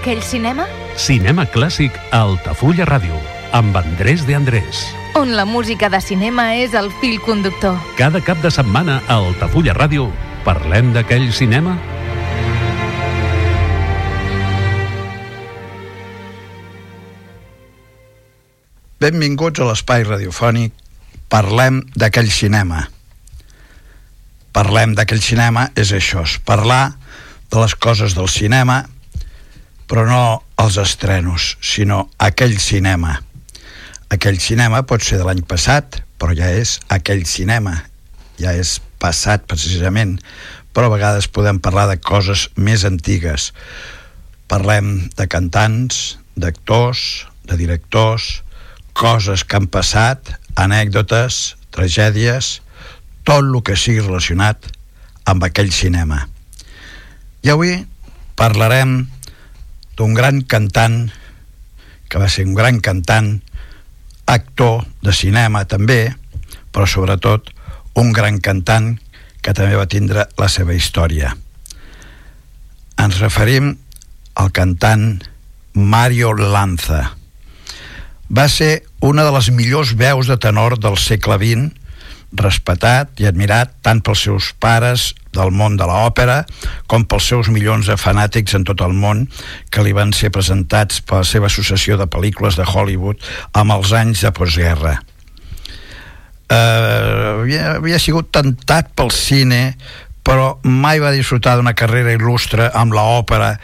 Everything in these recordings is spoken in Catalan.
D'aquell cinema? Cinema clàssic a Altafulla Ràdio, amb Andrés de Andrés. On la música de cinema és el fil conductor. Cada cap de setmana a Altafulla Ràdio, parlem d'aquell cinema? Benvinguts a l'espai radiofònic Parlem d'aquell cinema. Parlem d'aquell cinema és això, és parlar de les coses del cinema, però no els estrenos, sinó aquell cinema. Aquell cinema pot ser de l'any passat, però ja és aquell cinema, ja és passat precisament, però a vegades podem parlar de coses més antigues. Parlem de cantants, d'actors, de directors, coses que han passat, anècdotes, tragèdies, tot el que sigui relacionat amb aquell cinema. I avui parlarem d'un gran cantant, que va ser un gran cantant, actor de cinema també, però sobretot un gran cantant que també va tindre la seva història. Ens referim al cantant Mario Lanza. Va ser una de les millors veus de tenor del segle XX, respectat i admirat tant pels seus pares del món de l'òpera com pels seus milions de fanàtics en tot el món que li van ser presentats per la seva associació de pel·lícules de Hollywood amb els anys de postguerra. Uh, havia, havia sigut tentat pel cine però mai va disfrutar d'una carrera il·lustre amb l'òpera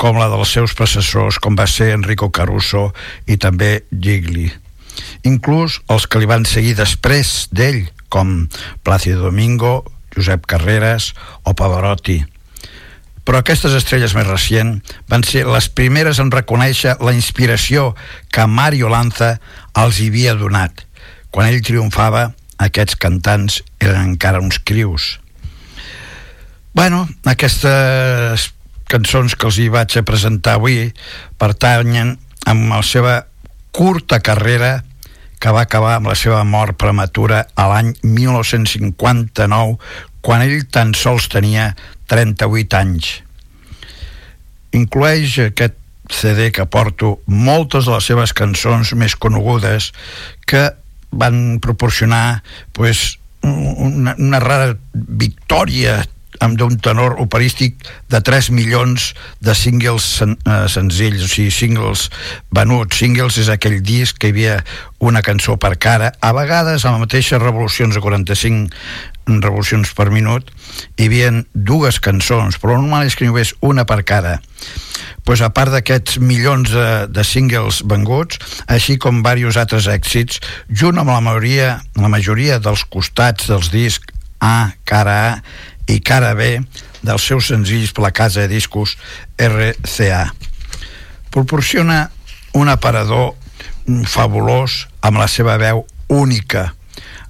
com la dels seus predecessors, com va ser Enrico Caruso i també Gigli. Inclús els que li van seguir després d'ell, com Plácido Domingo, Josep Carreras o Pavarotti. Però aquestes estrelles més recents van ser les primeres en reconèixer la inspiració que Mario Lanza els hi havia donat. Quan ell triomfava, aquests cantants eren encara uns crius. Bueno, aquestes cançons que els hi vaig a presentar avui pertanyen amb la seva curta carrera que va acabar amb la seva mort prematura a l'any 1959 quan ell tan sols tenia 38 anys. Inclueix aquest CD que porto moltes de les seves cançons més conegudes que van proporcionar pues, una, una rara victòria amb d'un tenor operístic de 3 milions de singles sen, eh, senzills, o sigui, singles venuts. Singles és aquell disc que hi havia una cançó per cara, a vegades a les mateixes revolucions de 45 revolucions per minut hi havia dues cançons, però normal és que n'hi hagués una per cara pues a part d'aquests milions de, de singles venguts, així com diversos altres èxits, junt amb la majoria, la majoria dels costats dels discs A, cara A i cara B dels seus senzills per la casa de discos RCA. Proporciona un aparador fabulós amb la seva veu única,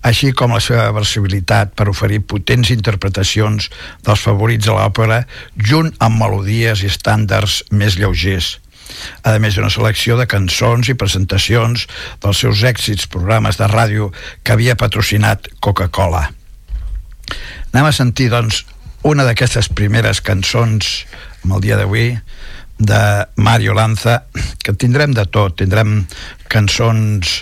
així com la seva versibilitat per oferir potents interpretacions dels favorits de l'òpera junt amb melodies i estàndards més lleugers a més d'una selecció de cançons i presentacions dels seus èxits programes de ràdio que havia patrocinat Coca-Cola. Anem a sentir, doncs, una d'aquestes primeres cançons amb el dia d'avui de Mario Lanza que tindrem de tot, tindrem cançons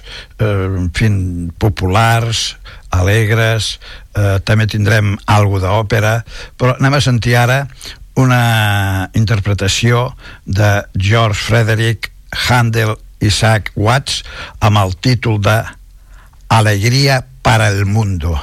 eh, en fin, populars alegres eh, també tindrem algo d'òpera però anem a sentir ara una interpretació de George Frederick Handel Isaac Watts amb el títol de Alegría para el mundo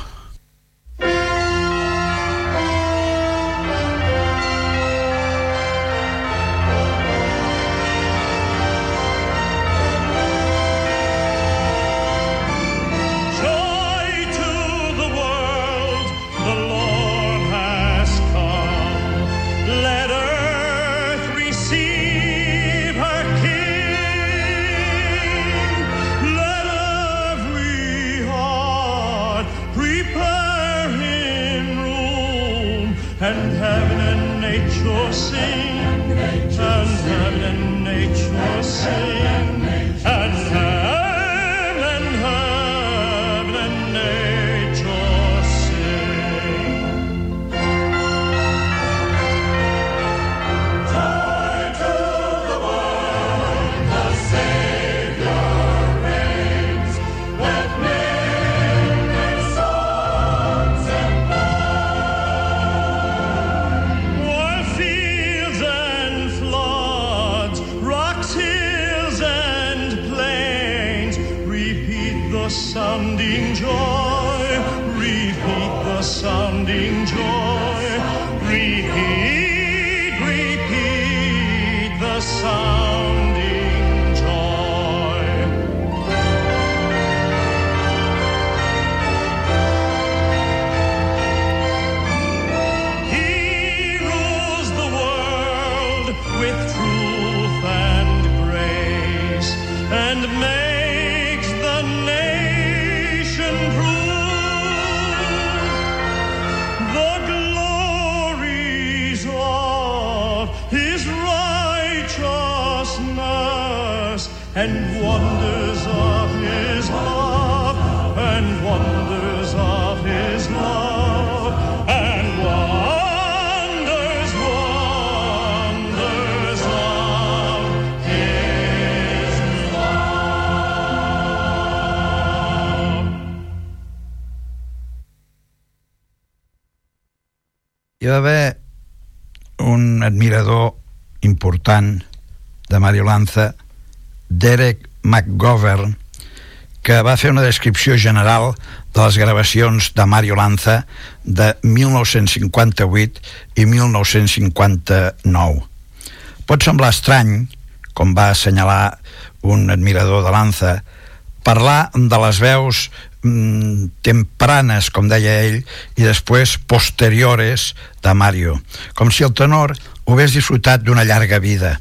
va haver un admirador important de Mario Lanza, Derek McGovern, que va fer una descripció general de les gravacions de Mario Lanza de 1958 i 1959. Pot semblar estrany, com va assenyalar un admirador de Lanza, parlar de les veus tempranes, com deia ell, i després posteriores de Mario, com si el tenor ho hagués disfrutat d'una llarga vida.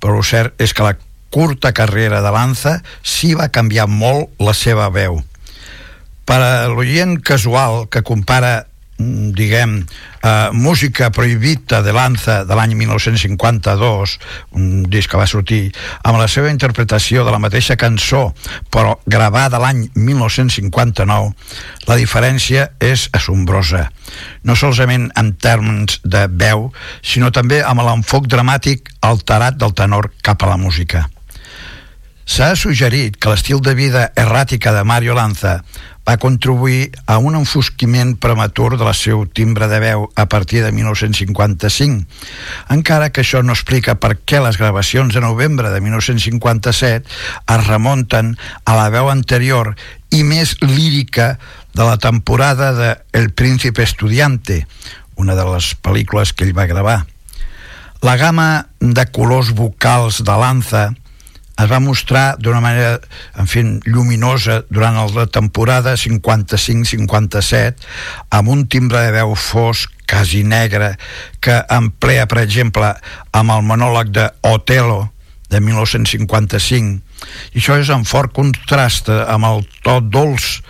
Però el cert és que la curta carrera de Lanza sí va canviar molt la seva veu. Per a l'oient casual que compara Mm, diguem, eh, música prohibita de Lanza de l'any 1952, un disc que va sortir, amb la seva interpretació de la mateixa cançó, però gravada l'any 1959, la diferència és assombrosa. No solament en termes de veu, sinó també amb l'enfoc dramàtic alterat del tenor cap a la música. S'ha suggerit que l'estil de vida erràtica de Mario Lanza va contribuir a un enfosquiment prematur de la seu timbre de veu a partir de 1955, encara que això no explica per què les gravacions de novembre de 1957 es remunten a la veu anterior i més lírica de la temporada de El príncipe estudiante, una de les pel·lícules que ell va gravar. La gamma de colors vocals de Lanza es va mostrar d'una manera, en fi, lluminosa durant la temporada 55-57 amb un timbre de veu fosc quasi negre que emplea, per exemple, amb el monòleg de Otelo de 1955 i això és en fort contrast amb el to dolç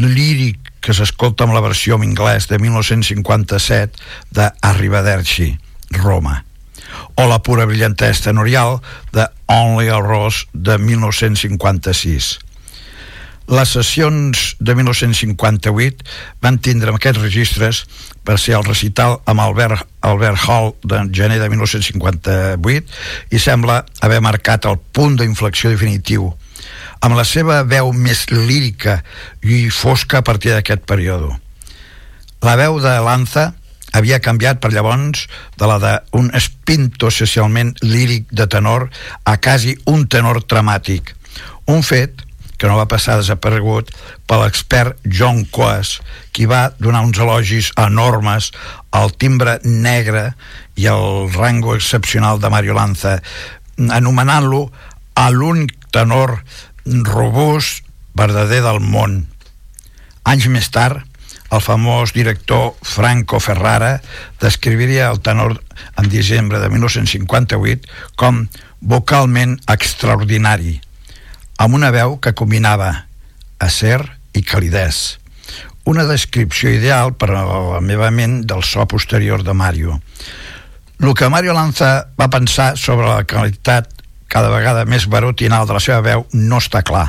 líric que s'escolta amb la versió en anglès de 1957 de Arrivederci, Roma o la pura brillantesa tenorial de Only a Rose de 1956. Les sessions de 1958 van tindre aquests registres per ser el recital amb Albert, Albert Hall de gener de 1958 i sembla haver marcat el punt d'inflexió definitiu amb la seva veu més lírica i fosca a partir d'aquest període. La veu de Lanza havia canviat per llavors de la d'un espinto socialment líric de tenor a quasi un tenor dramàtic. Un fet que no va passar desaparegut per l'expert John Coas, qui va donar uns elogis enormes al timbre negre i al rango excepcional de Mario Lanza, anomenant-lo a l'únic tenor robust verdader del món. Anys més tard, el famós director Franco Ferrara descriviria el tenor en desembre de 1958 com vocalment extraordinari, amb una veu que combinava acer i calidez. Una descripció ideal per a la meva ment del so posterior de Mario. El que Mario Lanza va pensar sobre la qualitat cada vegada més barotinal de la seva veu no està clar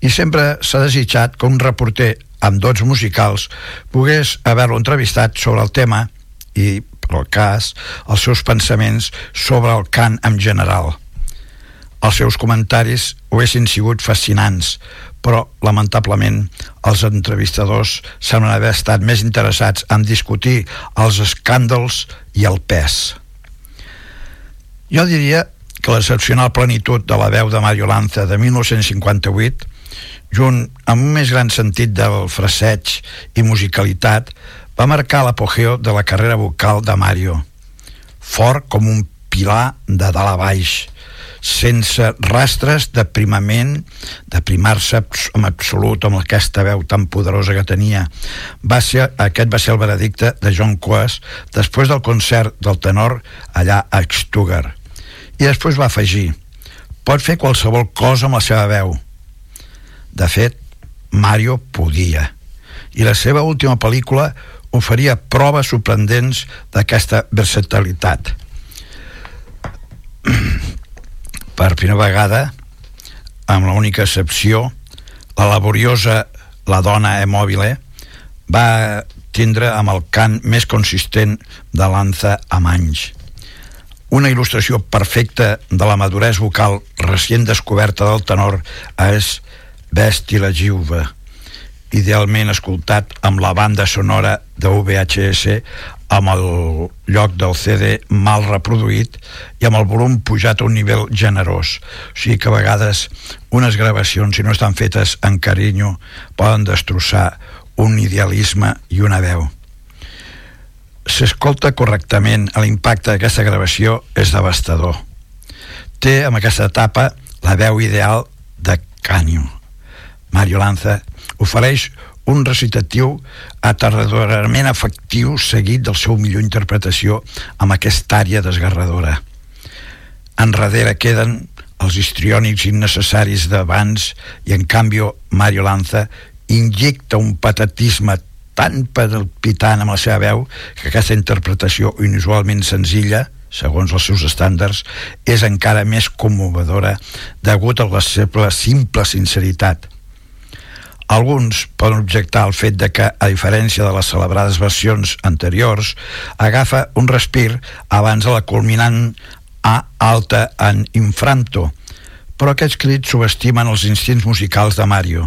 i sempre s'ha desitjat que un reporter amb dots musicals, pogués haver-lo entrevistat sobre el tema i, per el cas, els seus pensaments sobre el cant en general. Els seus comentaris haguessin sigut fascinants, però, lamentablement, els entrevistadors semblen haver estat més interessats en discutir els escàndals i el pes. Jo diria que l'excepcional plenitud de la veu de Mario Lanza de 1958 junt amb un més gran sentit del fraseig i musicalitat, va marcar l'apogeo de la carrera vocal de Mario, fort com un pilar de dalt a baix, sense rastres d'aprimament, d'aprimar-se en absolut amb aquesta veu tan poderosa que tenia. Va ser, aquest va ser el veredicte de John Coas després del concert del tenor allà a Stuttgart. I després va afegir, pot fer qualsevol cosa amb la seva veu. De fet, Mario podia. I la seva última pel·lícula oferia proves sorprendents d'aquesta versatilitat. per primera vegada, amb l'única excepció, la laboriosa La dona è mòbile va tindre amb el cant més consistent de Lanza amb anys. Una il·lustració perfecta de la maduresa vocal recient descoberta del tenor és Vesti la Giuva, idealment escoltat amb la banda sonora de VHS amb el lloc del CD mal reproduït i amb el volum pujat a un nivell generós. O sigui que a vegades unes gravacions, si no estan fetes en carinyo, poden destrossar un idealisme i una veu. S'escolta correctament, l'impacte d'aquesta gravació és devastador. Té, amb aquesta etapa, la veu ideal de Canio. Mario Lanza ofereix un recitatiu aterradorament efectiu seguit del seu millor interpretació amb aquesta àrea desgarradora. Enrere queden els histriònics innecessaris d'abans i en canvi Mario Lanza injecta un patatisme tan palpitant amb la seva veu que aquesta interpretació inusualment senzilla segons els seus estàndards, és encara més commovedora degut a la seva simple sinceritat. Alguns poden objectar al fet de que, a diferència de les celebrades versions anteriors, agafa un respir abans de la culminant A alta en infranto, però aquests crits subestimen els instints musicals de Mario.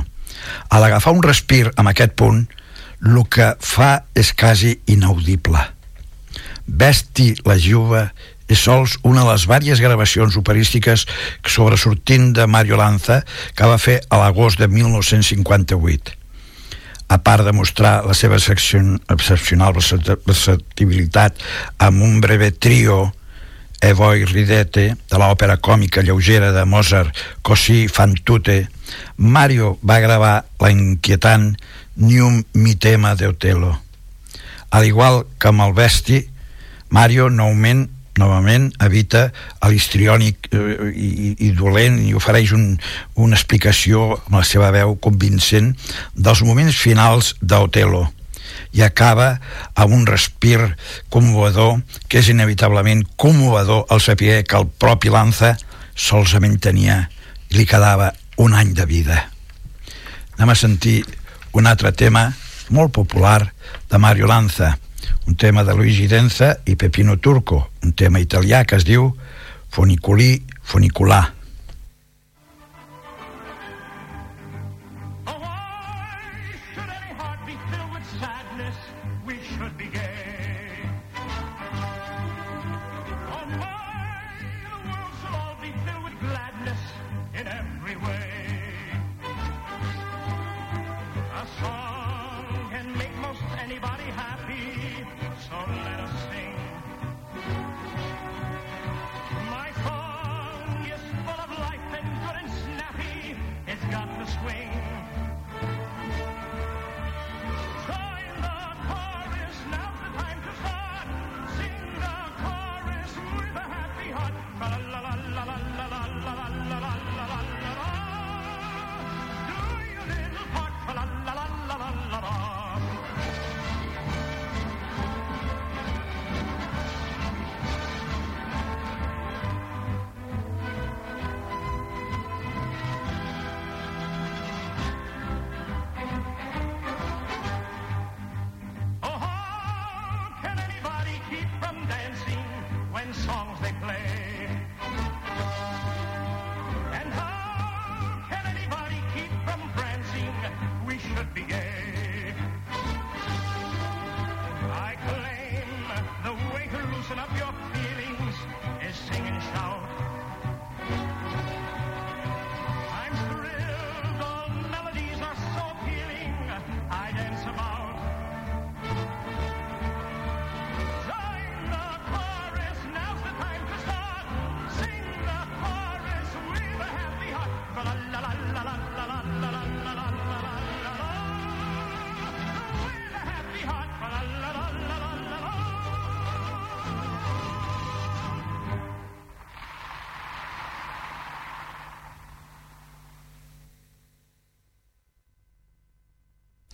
A l'agafar un respir amb aquest punt, el que fa és quasi inaudible. Vesti la juba és sols una de les vàries gravacions operístiques sobresortint de Mario Lanza que va fer a l'agost de 1958 a part de mostrar la seva excepcional versatilitat amb un breve trio E voi ridete de l'òpera còmica lleugera de Mozart Così fan tutte Mario va gravar la inquietant Nium mi tema de Otello al igual que amb el Vesti Mario noument novament evita l'istriònic eh, i, i dolent i ofereix un, una explicació amb la seva veu convincent dels moments finals d'Otelo i acaba amb un respir commovedor que és inevitablement commovedor al saber que el propi Lanza solament tenia i li quedava un any de vida. Anem a sentir un altre tema molt popular de Mario Lanza un tema de Luigi Denza i Pepino Turco, un tema italià que es diu Funiculí Funiculà.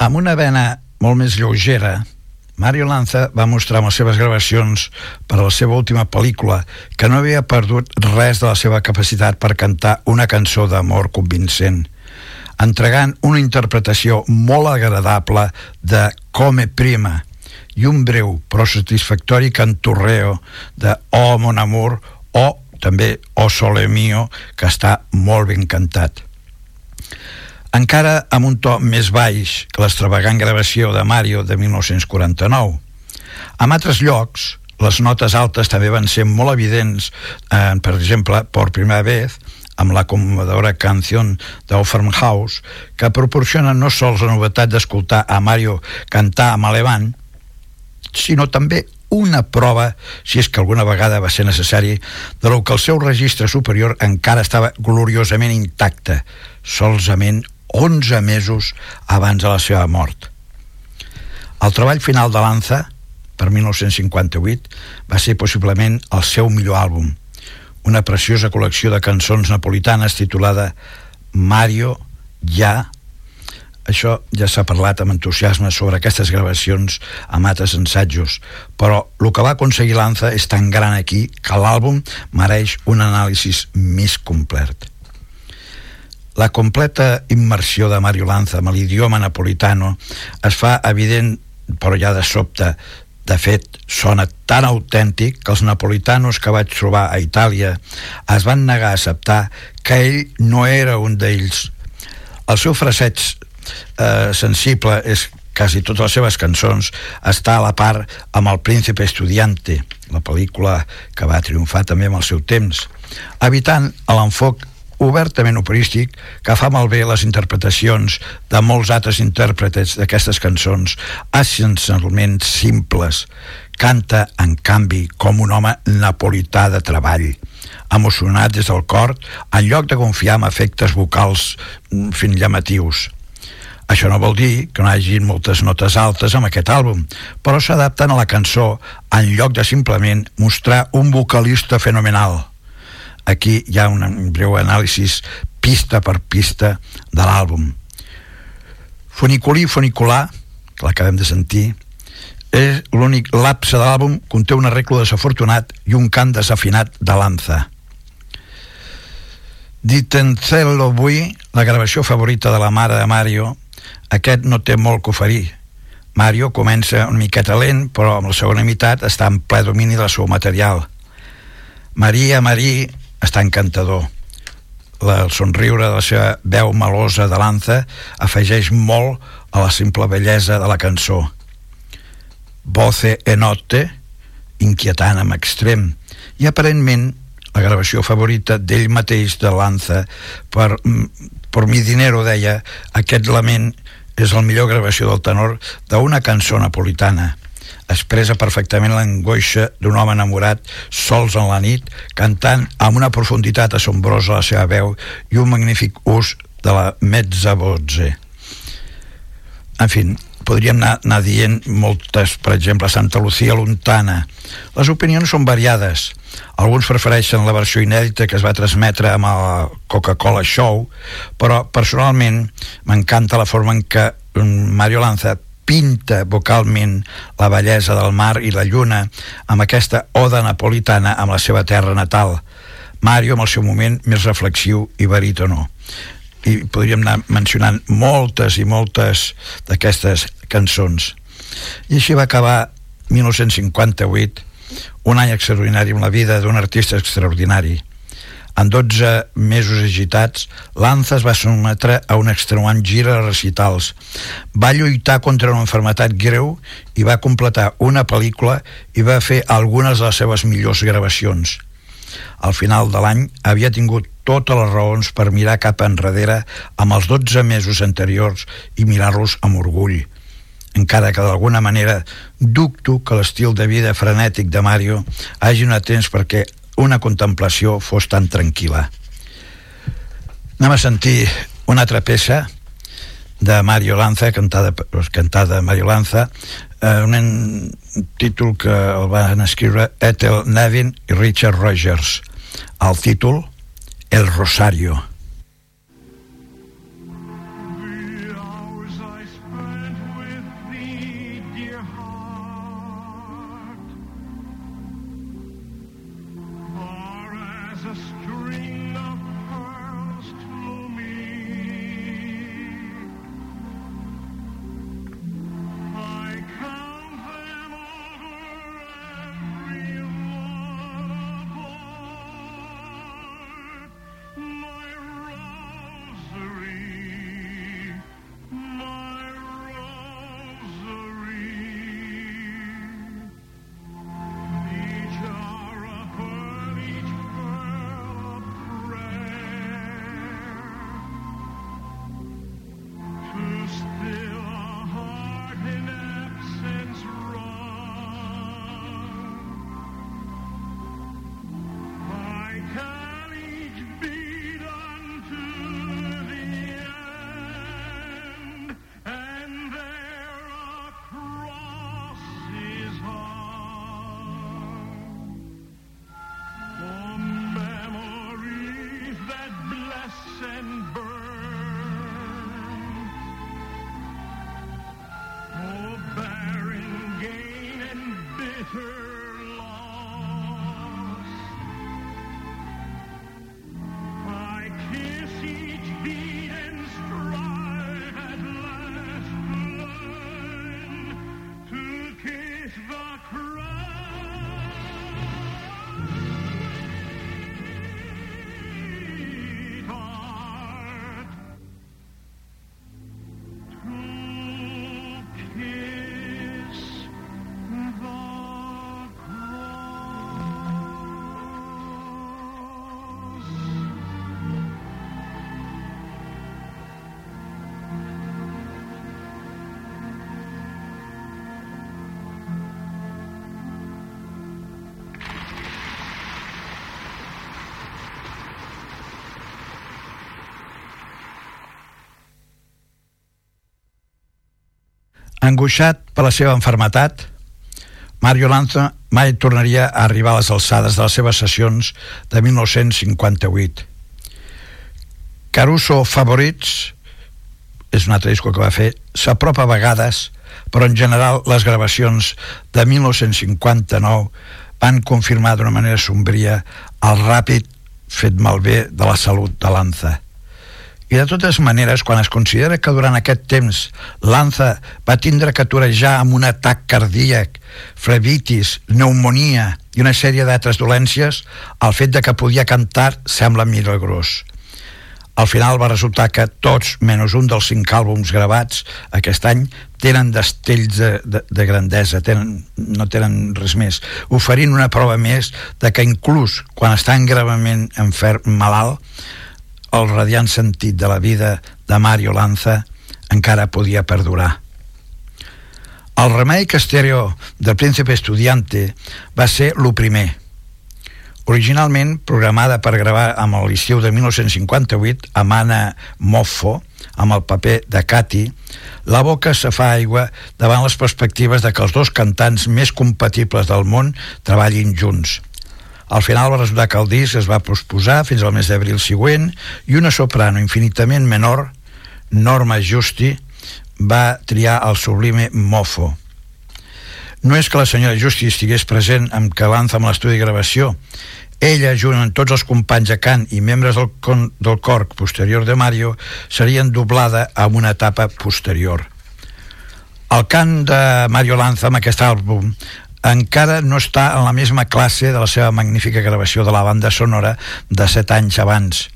Amb una vena molt més lleugera, Mario Lanza va mostrar amb les seves gravacions per a la seva última pel·lícula que no havia perdut res de la seva capacitat per cantar una cançó d'amor convincent, entregant una interpretació molt agradable de Come Prima i un breu però satisfactori cantorreo de Oh mon amour o també O sole mio que està molt ben cantat encara amb un to més baix que l'extravagant gravació de Mario de 1949. En altres llocs, les notes altes també van ser molt evidents, eh, per exemple, per primera vez, amb la commovedora canció d'Offern House, que proporciona no sols la novetat d'escoltar a Mario cantar amb alemany, sinó també una prova, si és que alguna vegada va ser necessari, de lo que el seu registre superior encara estava gloriosament intacte, solsament 11 mesos abans de la seva mort. El treball final de Lanza, per 1958, va ser possiblement el seu millor àlbum, una preciosa col·lecció de cançons napolitanes titulada Mario Ja. Això ja s'ha parlat amb entusiasme sobre aquestes gravacions amb altres ensatjos, però el que va aconseguir Lanza és tan gran aquí que l'àlbum mereix un anàlisi més complet. La completa immersió de Mario Lanza amb l'idioma napolitano es fa evident, però ja de sobte, de fet, sona tan autèntic que els napolitanos que vaig trobar a Itàlia es van negar a acceptar que ell no era un d'ells. El seu fraseig eh, sensible és quasi totes les seves cançons està a la part amb el Príncipe Estudiante, la pel·lícula que va triomfar també amb el seu temps, evitant l'enfoc obertament operístic que fa malbé les interpretacions de molts altres intèrpretes d'aquestes cançons essencialment simples. Canta, en canvi, com un home napolità de treball, emocionat des del cor, en lloc de confiar en efectes vocals mm, fins llamatius. Això no vol dir que no hi hagi moltes notes altes amb aquest àlbum, però s'adapten a la cançó en lloc de simplement mostrar un vocalista fenomenal aquí hi ha un breu anàlisi pista per pista de l'àlbum. Funiculí funicular, que l'acabem de sentir, és l'únic lapse de l'àlbum, conté un arreglo desafortunat i un cant desafinat de Lanza. Ditencello Bui, la gravació favorita de la mare de Mario, aquest no té molt que oferir. Mario comença una miqueta lent, però amb la segona meitat està en ple domini del seu material. Maria Marí està encantador. La, el somriure de la seva veu melosa de l'Anza afegeix molt a la simple bellesa de la cançó. Voce enote, inquietant amb extrem, i aparentment la gravació favorita d'ell mateix de l'Anza per, mm, per mi dinero deia aquest lament és la millor gravació del tenor d'una cançó napolitana expressa perfectament l'angoixa d'un home enamorat sols en la nit, cantant amb una profunditat assombrosa la seva veu i un magnífic ús de la mezza voce. En fi, podríem anar, anar dient moltes, per exemple, Santa Lucía Lontana. Les opinions són variades. Alguns prefereixen la versió inèdita que es va transmetre amb el Coca-Cola Show, però personalment m'encanta la forma en què Mario Lanza pinta vocalment la bellesa del mar i la lluna amb aquesta oda napolitana amb la seva terra natal. Mario amb el seu moment més reflexiu i barítono. I podríem anar mencionant moltes i moltes d'aquestes cançons. I així va acabar 1958, un any extraordinari en la vida d'un artista extraordinari en 12 mesos agitats, Lanza es va sometre a un extenuant gir de recitals. Va lluitar contra una enfermetat greu i va completar una pel·lícula i va fer algunes de les seves millors gravacions. Al final de l'any havia tingut totes les raons per mirar cap enrere amb els 12 mesos anteriors i mirar-los amb orgull encara que d'alguna manera dubto que l'estil de vida frenètic de Mario hagi donat temps perquè una contemplació fos tan tranquil·la. Anem a sentir una altra peça de Mario Lanza, cantada, cantada Mario Lanza, eh, un títol que el van escriure Ethel Nevin i Richard Rogers. El títol, El Rosario. Angoixat per la seva enfermetat, Mario Lanza mai tornaria a arribar a les alçades de les seves sessions de 1958. Caruso Favorites és un altre disco que va fer, s'apropa a vegades, però en general les gravacions de 1959 van confirmar d'una manera sombria el ràpid fet malbé de la salut de Lanza. I de totes maneres, quan es considera que durant aquest temps Lanza va tindre que aturejar amb un atac cardíac, flebitis, pneumonia i una sèrie d'altres dolències, el fet de que podia cantar sembla milagrós. Al final va resultar que tots, menys un dels cinc àlbums gravats aquest any, tenen destells de, de, de grandesa, tenen, no tenen res més, oferint una prova més de que inclús quan estan gravament enferm, malalt, el radiant sentit de la vida de Mario Lanza encara podia perdurar. El remake estèreo del Príncipe Estudiante va ser lo primer. Originalment programada per gravar amb l'estiu de 1958 a Mana Moffo, amb el paper de Cati, la boca se fa aigua davant les perspectives de que els dos cantants més compatibles del món treballin junts – al final va resultar que el disc es va posposar fins al mes d'abril següent i una soprano infinitament menor, Norma Justi, va triar el sublime Mofo. No és que la senyora Justi estigués present amb Calanza amb l'estudi de gravació. Ella, junt amb tots els companys de cant i membres del, con, del cor posterior de Mario, serien doblada amb una etapa posterior. El cant de Mario Lanza amb aquest àlbum encara no està en la mesma classe de la seva magnífica gravació de la banda sonora de set anys abans.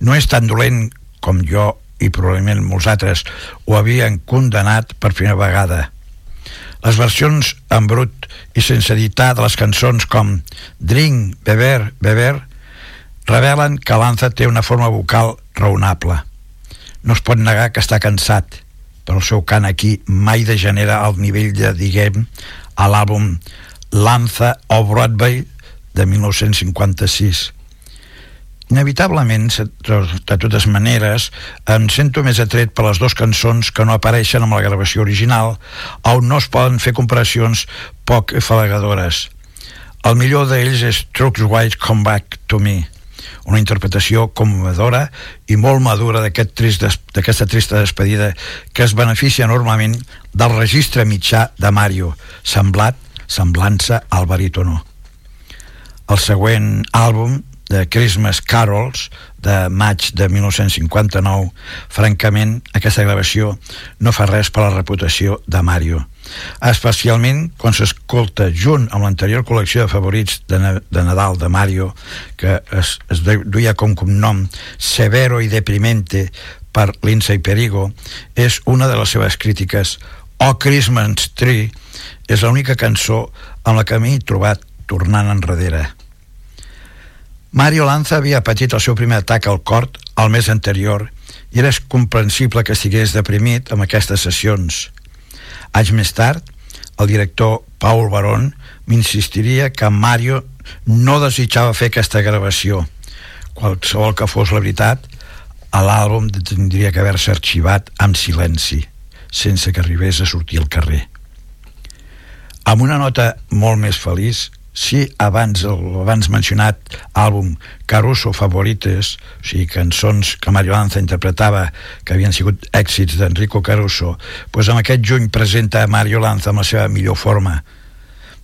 No és tan dolent com jo i probablement molts altres ho havien condemnat per primera vegada. Les versions en brut i sense editar de les cançons com Drink, Beber, Beber revelen que Lanza té una forma vocal raonable. No es pot negar que està cansat, però el seu cant aquí mai degenera al nivell de, diguem, a l'àlbum Lanza o Broadway de 1956. Inevitablement, de totes maneres, em sento més atret per les dues cançons que no apareixen amb la gravació original, on no es poden fer comparacions poc falagadores. El millor d'ells és Trucks White Come Back to Me, una interpretació commovedora i molt madura d'aquesta trist, trista despedida que es beneficia enormement del registre mitjà de Mario, semblat, semblança al barítono. El següent àlbum, de Christmas Carols de maig de 1959, francament, aquesta gravació no fa res per la reputació de Mario. Especialment quan s'escolta junt amb l'anterior col·lecció de favorits de, de Nadal de Mario, que es, es duia com nom Severo i Deprimente per Lindsay Perigo, és una de les seves crítiques. O oh, Christmas Tree és l'única cançó amb la que m'he trobat tornant enrere. Mario Lanza havia patit el seu primer atac al cor el mes anterior i era comprensible que estigués deprimit amb aquestes sessions. Anys més tard, el director Paul Baron m'insistiria que Mario no desitjava fer aquesta gravació. Qualsevol que fos la veritat, l'àlbum tindria que haver-se arxivat amb silenci, sense que arribés a sortir al carrer. Amb una nota molt més feliç, si abans abans mencionat àlbum Caruso Favorites, o sigui, cançons que Mario Lanza interpretava que havien sigut èxits d'Enrico Caruso, doncs amb aquest juny presenta Mario Lanza amb la seva millor forma.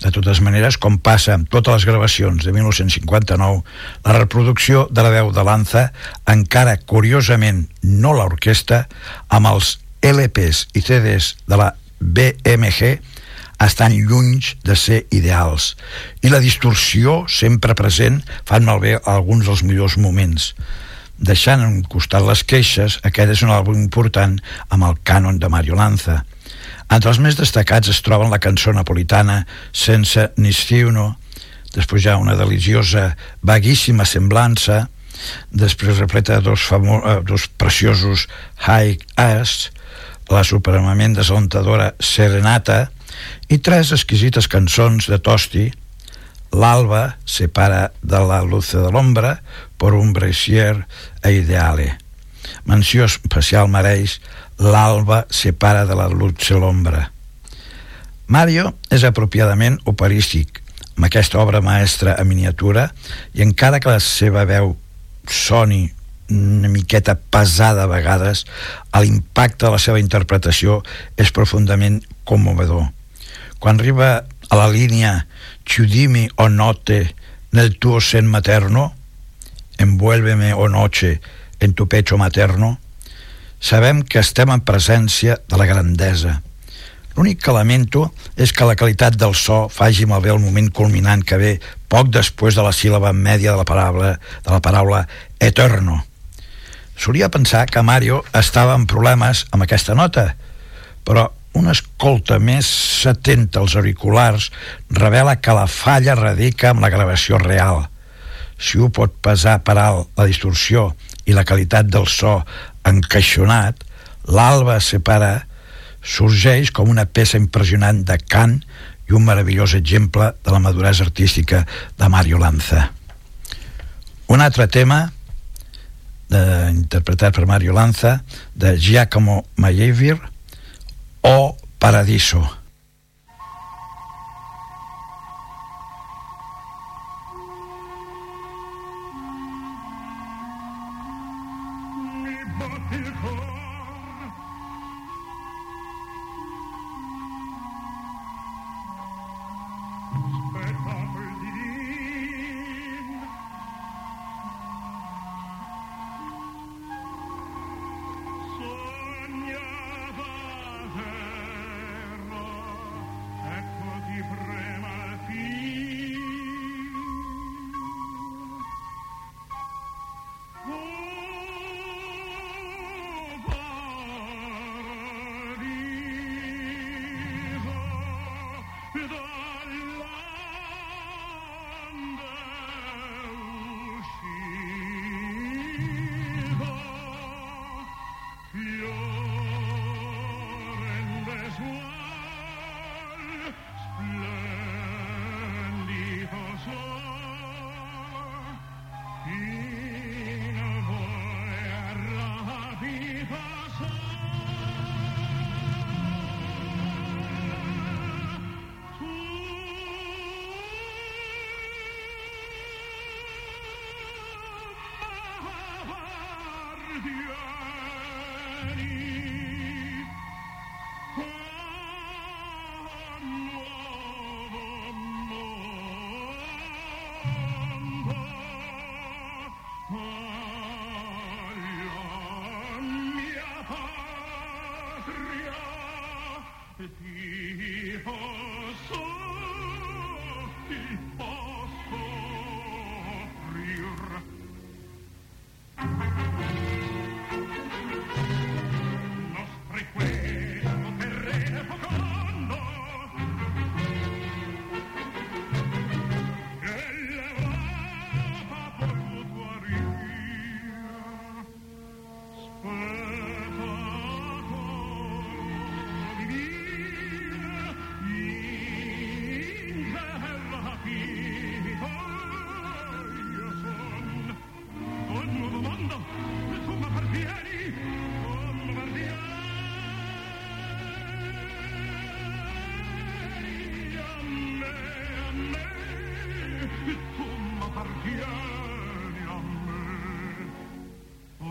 De totes maneres, com passa amb totes les gravacions de 1959, la reproducció de la veu de Lanza, encara curiosament no l'orquestra, amb els LPs i CDs de la BMG, estan lluny de ser ideals. I la distorsió sempre present fan malbé alguns dels millors moments. Deixant en costat les queixes aquest és un àlbum important amb el cànon de Mario Lanza. Entre els més destacats es troben la cançó napolitana Sense Nistiuno després ja una deliciosa vaguíssima semblança després repleta dos, famo eh, dos preciosos High As la supremament desalentadora Serenata i tres exquisites cançons de Tosti L'alba separa de la luz de l'ombra per un brasier a ideale. Menció especial mereix L'alba separa de la luz de l'ombra. Mario és apropiadament operístic, amb aquesta obra maestra a miniatura, i encara que la seva veu soni una miqueta pesada a vegades, l'impacte de la seva interpretació és profundament commovedor quan arriba a la línia chiudimi o notte nel tuo sen materno envuélveme o noche en tu pecho materno sabem que estem en presència de la grandesa. L'únic que lamento és que la qualitat del so faci malbé el moment culminant que ve poc després de la síl·laba mèdia de la paraula, de la paraula eterno solia pensar que Mario estava en problemes amb aquesta nota però una escolta més atenta als auriculars revela que la falla radica amb la gravació real. Si ho pot pesar per alt la distorsió i la qualitat del so encaixonat, l'alba separa sorgeix com una peça impressionant de cant i un meravellós exemple de la maduresa artística de Mario Lanza. Un altre tema de, interpretat per Mario Lanza de Giacomo Meyerbeer o Paradiso.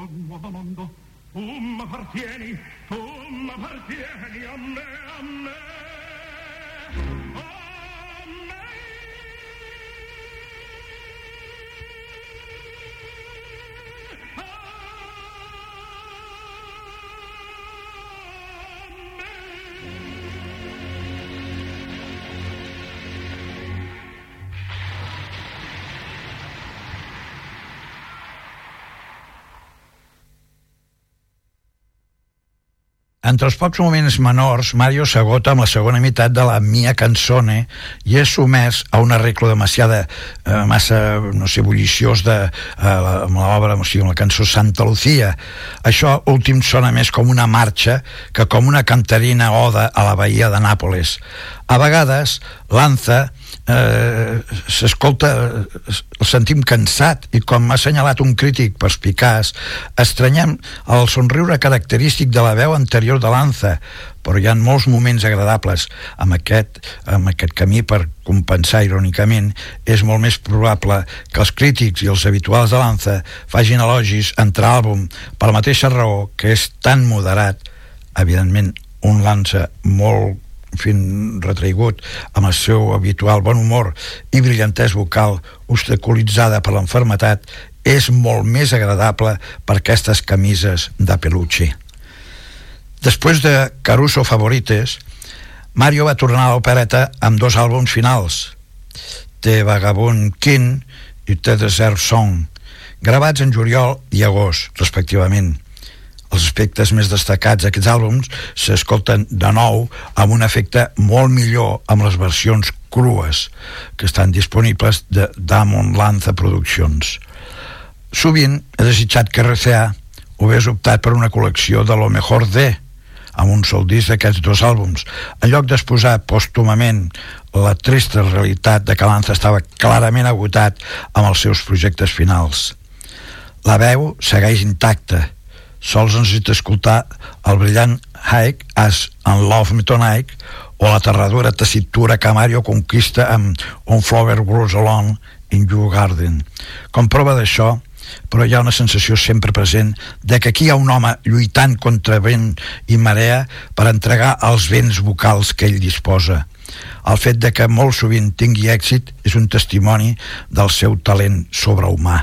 nuovo mondo. Tu m'appartieni, tu m'appartieni a me, a me. Entre els pocs moments menors, Mario s'agota amb la segona meitat de la Mia Canzone i és sumès a un arreglo demasiada eh, massa, no sé, bulliciós de, eh, la, amb l'obra, o sigui, amb la cançó Santa Lucía. Això últim sona més com una marxa que com una cantarina oda a la bahia de Nàpoles. A vegades, Lanza eh, s'escolta, el sentim cansat i com m'ha assenyalat un crític perspicaç, estranyem el somriure característic de la veu anterior de Lanza, però hi ha molts moments agradables amb aquest, amb aquest camí per compensar irònicament és molt més probable que els crítics i els habituals de Lanza fagin elogis entre àlbum per la mateixa raó que és tan moderat evidentment un Lanza molt fin retraigut amb el seu habitual bon humor i brillantès vocal obstaculitzada per l'enfermetat és molt més agradable per aquestes camises de peluche. Després de Caruso Favorites, Mario va tornar a l'opereta amb dos àlbums finals, The Vagabond King i The Desert Song, gravats en juliol i agost, respectivament els aspectes més destacats d'aquests àlbums s'escolten de nou amb un efecte molt millor amb les versions crues que estan disponibles de Damon Lanza Productions. Sovint he desitjat que RCA ho hagués optat per una col·lecció de lo mejor de amb un sol disc d'aquests dos àlbums en lloc d'exposar pòstumament la trista realitat de que Lanza estava clarament agotat amb els seus projectes finals. La veu segueix intacta sols necessita escoltar el brillant Hike as en Love Me Tonight o l'aterradora tessitura que Mario conquista amb On Flower Grows Alone in Your Garden. Com prova d'això, però hi ha una sensació sempre present de que aquí hi ha un home lluitant contra vent i marea per entregar els vents vocals que ell disposa. El fet de que molt sovint tingui èxit és un testimoni del seu talent sobrehumà.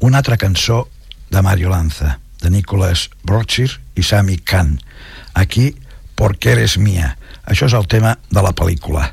Una altra cançó de Mario Lanza de Nicholas Brochir i Sami Khan. Aquí, Porque eres mía. Això és el tema de la pel·lícula.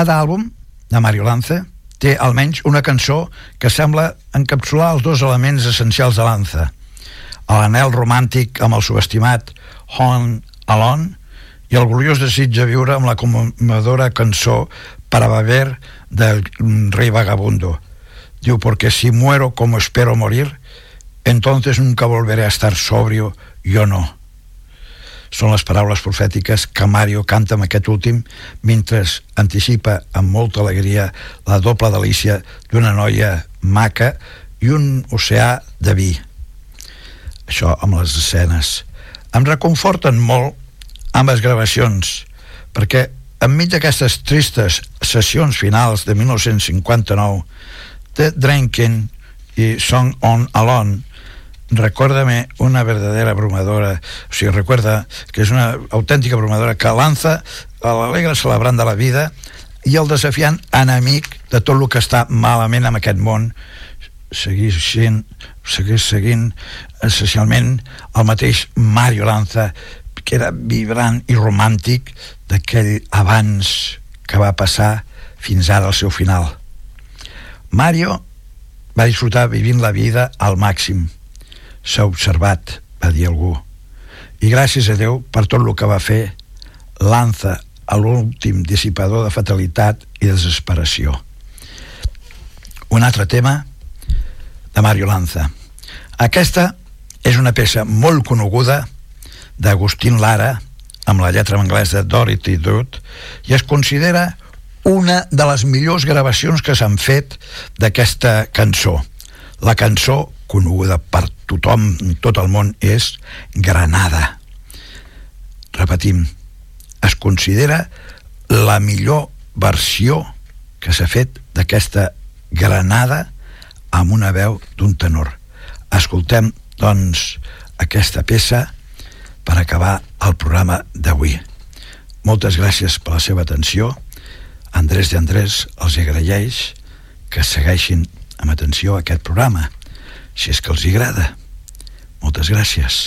Cada àlbum de Mario Lanza té almenys una cançó que sembla encapsular els dos elements essencials de Lanza. L'anel romàntic amb el subestimat Home Alone i el gloriós desig de viure amb la commovedora cançó Para beber del rei vagabundo. Diu, porque si muero como espero morir, entonces nunca volveré a estar sobrio, yo no. Són les paraules profètiques que Mario canta amb aquest últim mentre anticipa amb molta alegria la doble delícia d'una noia maca i un oceà de vi. Això amb les escenes. Em reconforten molt amb les gravacions, perquè enmig d'aquestes tristes sessions finals de 1959, The Drinking i Song on Alone recuérdame una verdadera abrumadora o sigui, recuerda que és una autèntica abrumadora que lança a l'alegre celebrant de la vida i el desafiant enemic de tot el que està malament en aquest món seguís sent seguís seguint essencialment el mateix Mario Lanza que era vibrant i romàntic d'aquell abans que va passar fins ara al seu final. Mario va disfrutar vivint la vida al màxim. S'ha observat, va dir algú. I gràcies a Déu per tot el que va fer, lanza a l'últim dissipador de fatalitat i desesperació. Un altre tema de Mario Lanza. Aquesta és una peça molt coneguda d'Agustín Lara amb la lletra en anglès de Dorothy Dutt i es considera una de les millors gravacions que s'han fet d'aquesta cançó. La cançó, coneguda per tothom en tot el món, és Granada. Repetim, es considera la millor versió que s'ha fet d'aquesta Granada amb una veu d'un tenor. Escoltem, doncs, aquesta peça per acabar el programa d'avui. Moltes gràcies per la seva atenció. Andrés de Andrés els agraeix que segueixin amb atenció aquest programa, si és que els agrada. Moltes gràcies.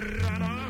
Granada,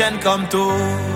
viennent come to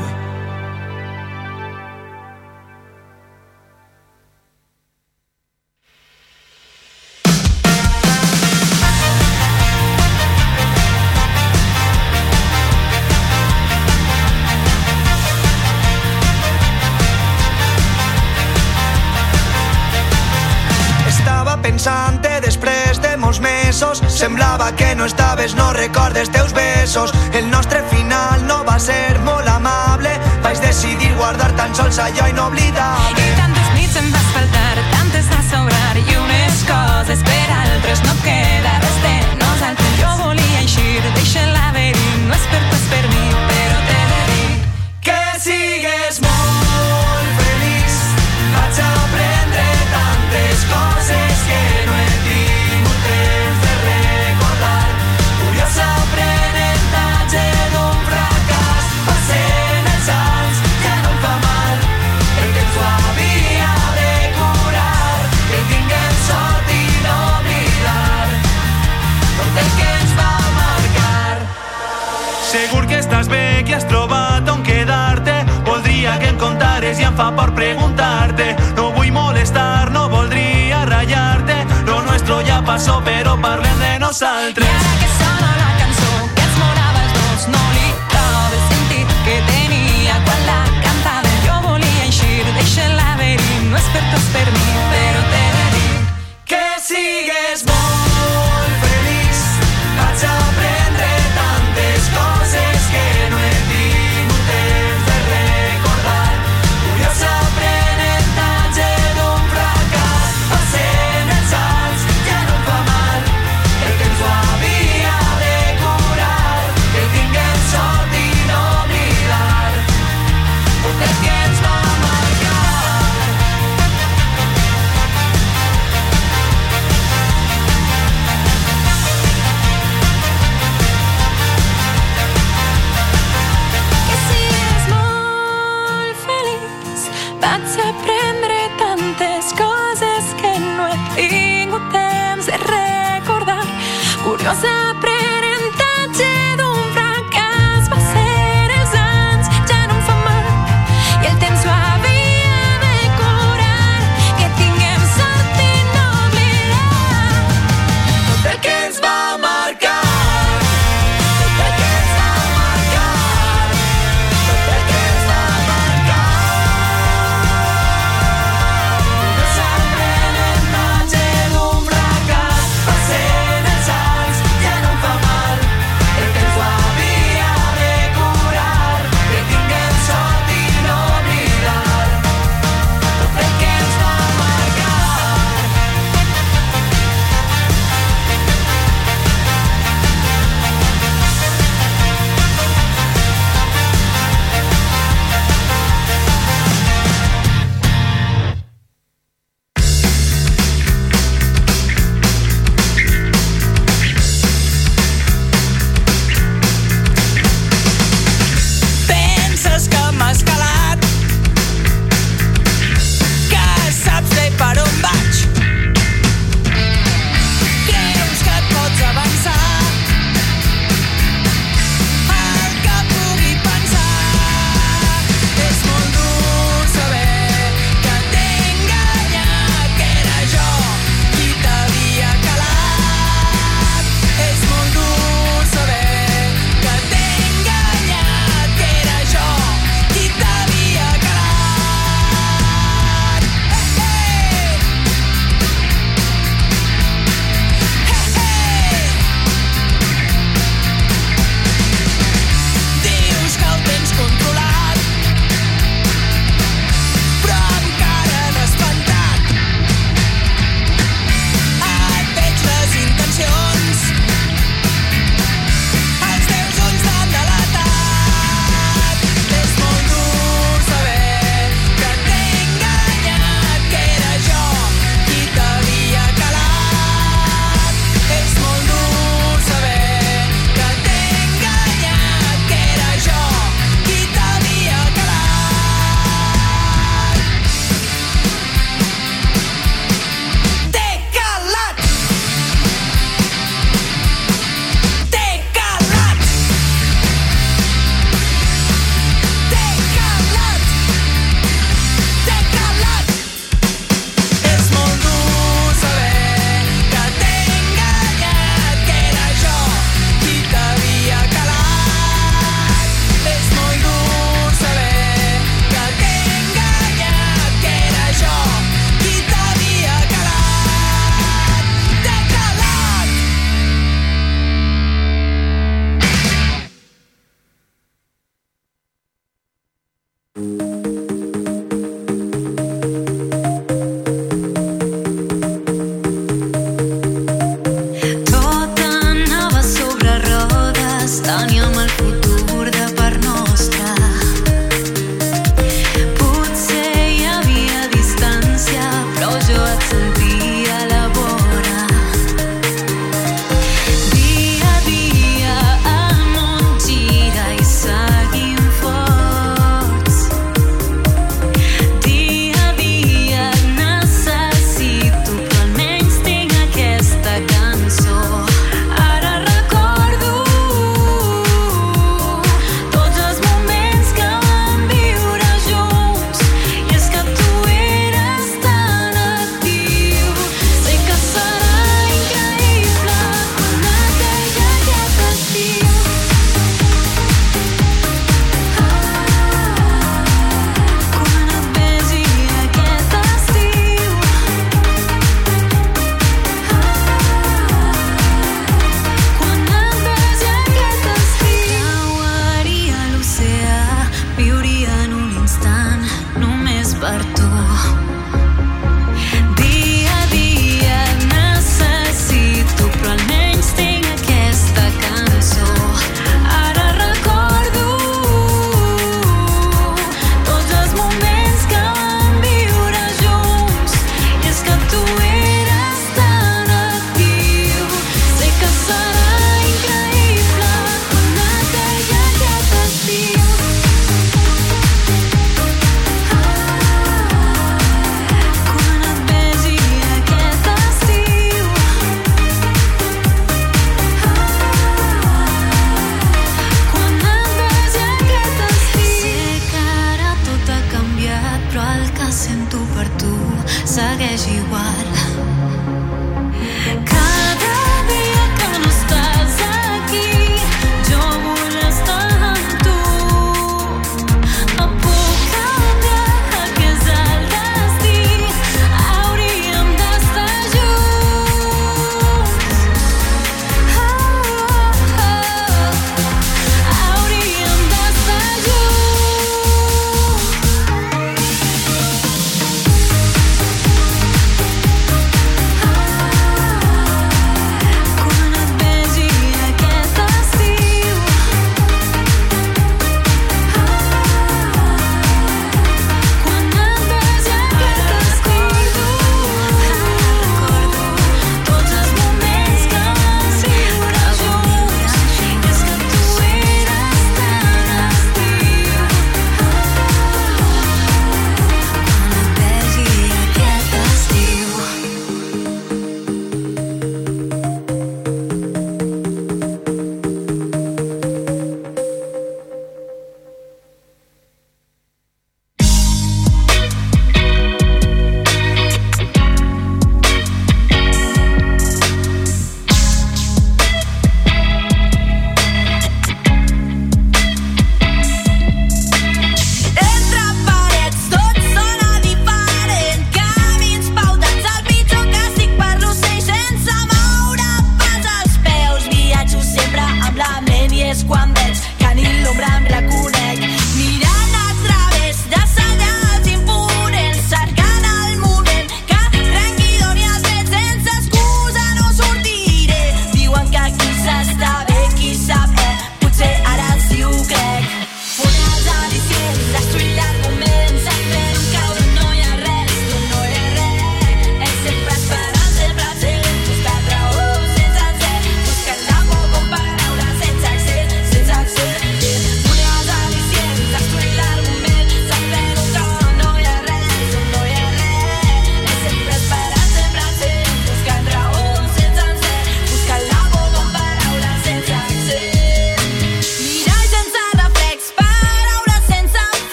fa por preguntarte. No vull molestar, no voldria ratllar-te. Lo nuestro ya pasó, pero parlem de nosaltres. I ara que sona la cançó que ens morava els dos, no li trobo el sentit que tenia quan la cantava. Jo volia eixir, deixa-la venir, no és per tu esperar.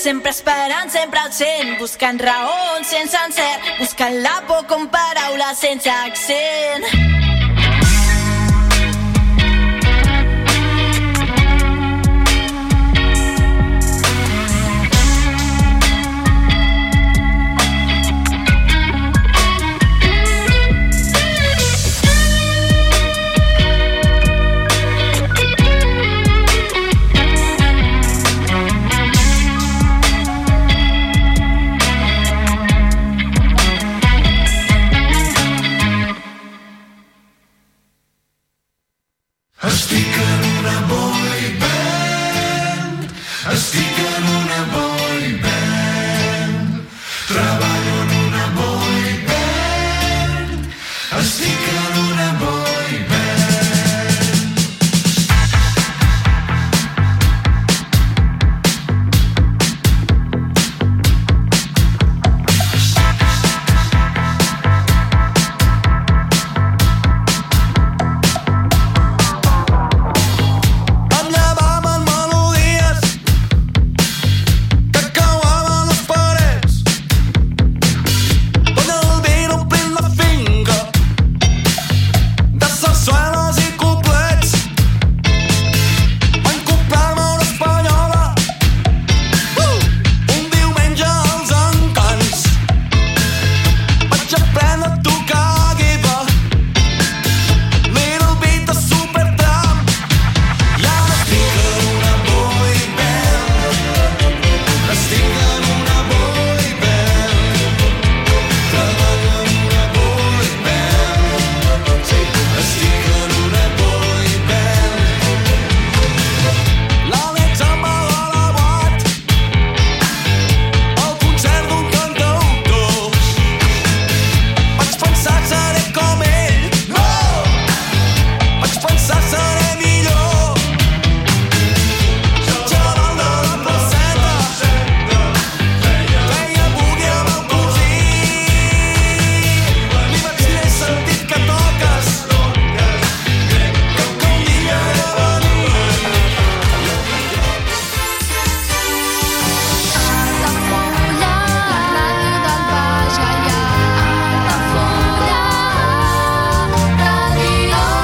Sempre esperant, sempre al cent, buscant raons sense encert, buscant la por com paraula sense accent.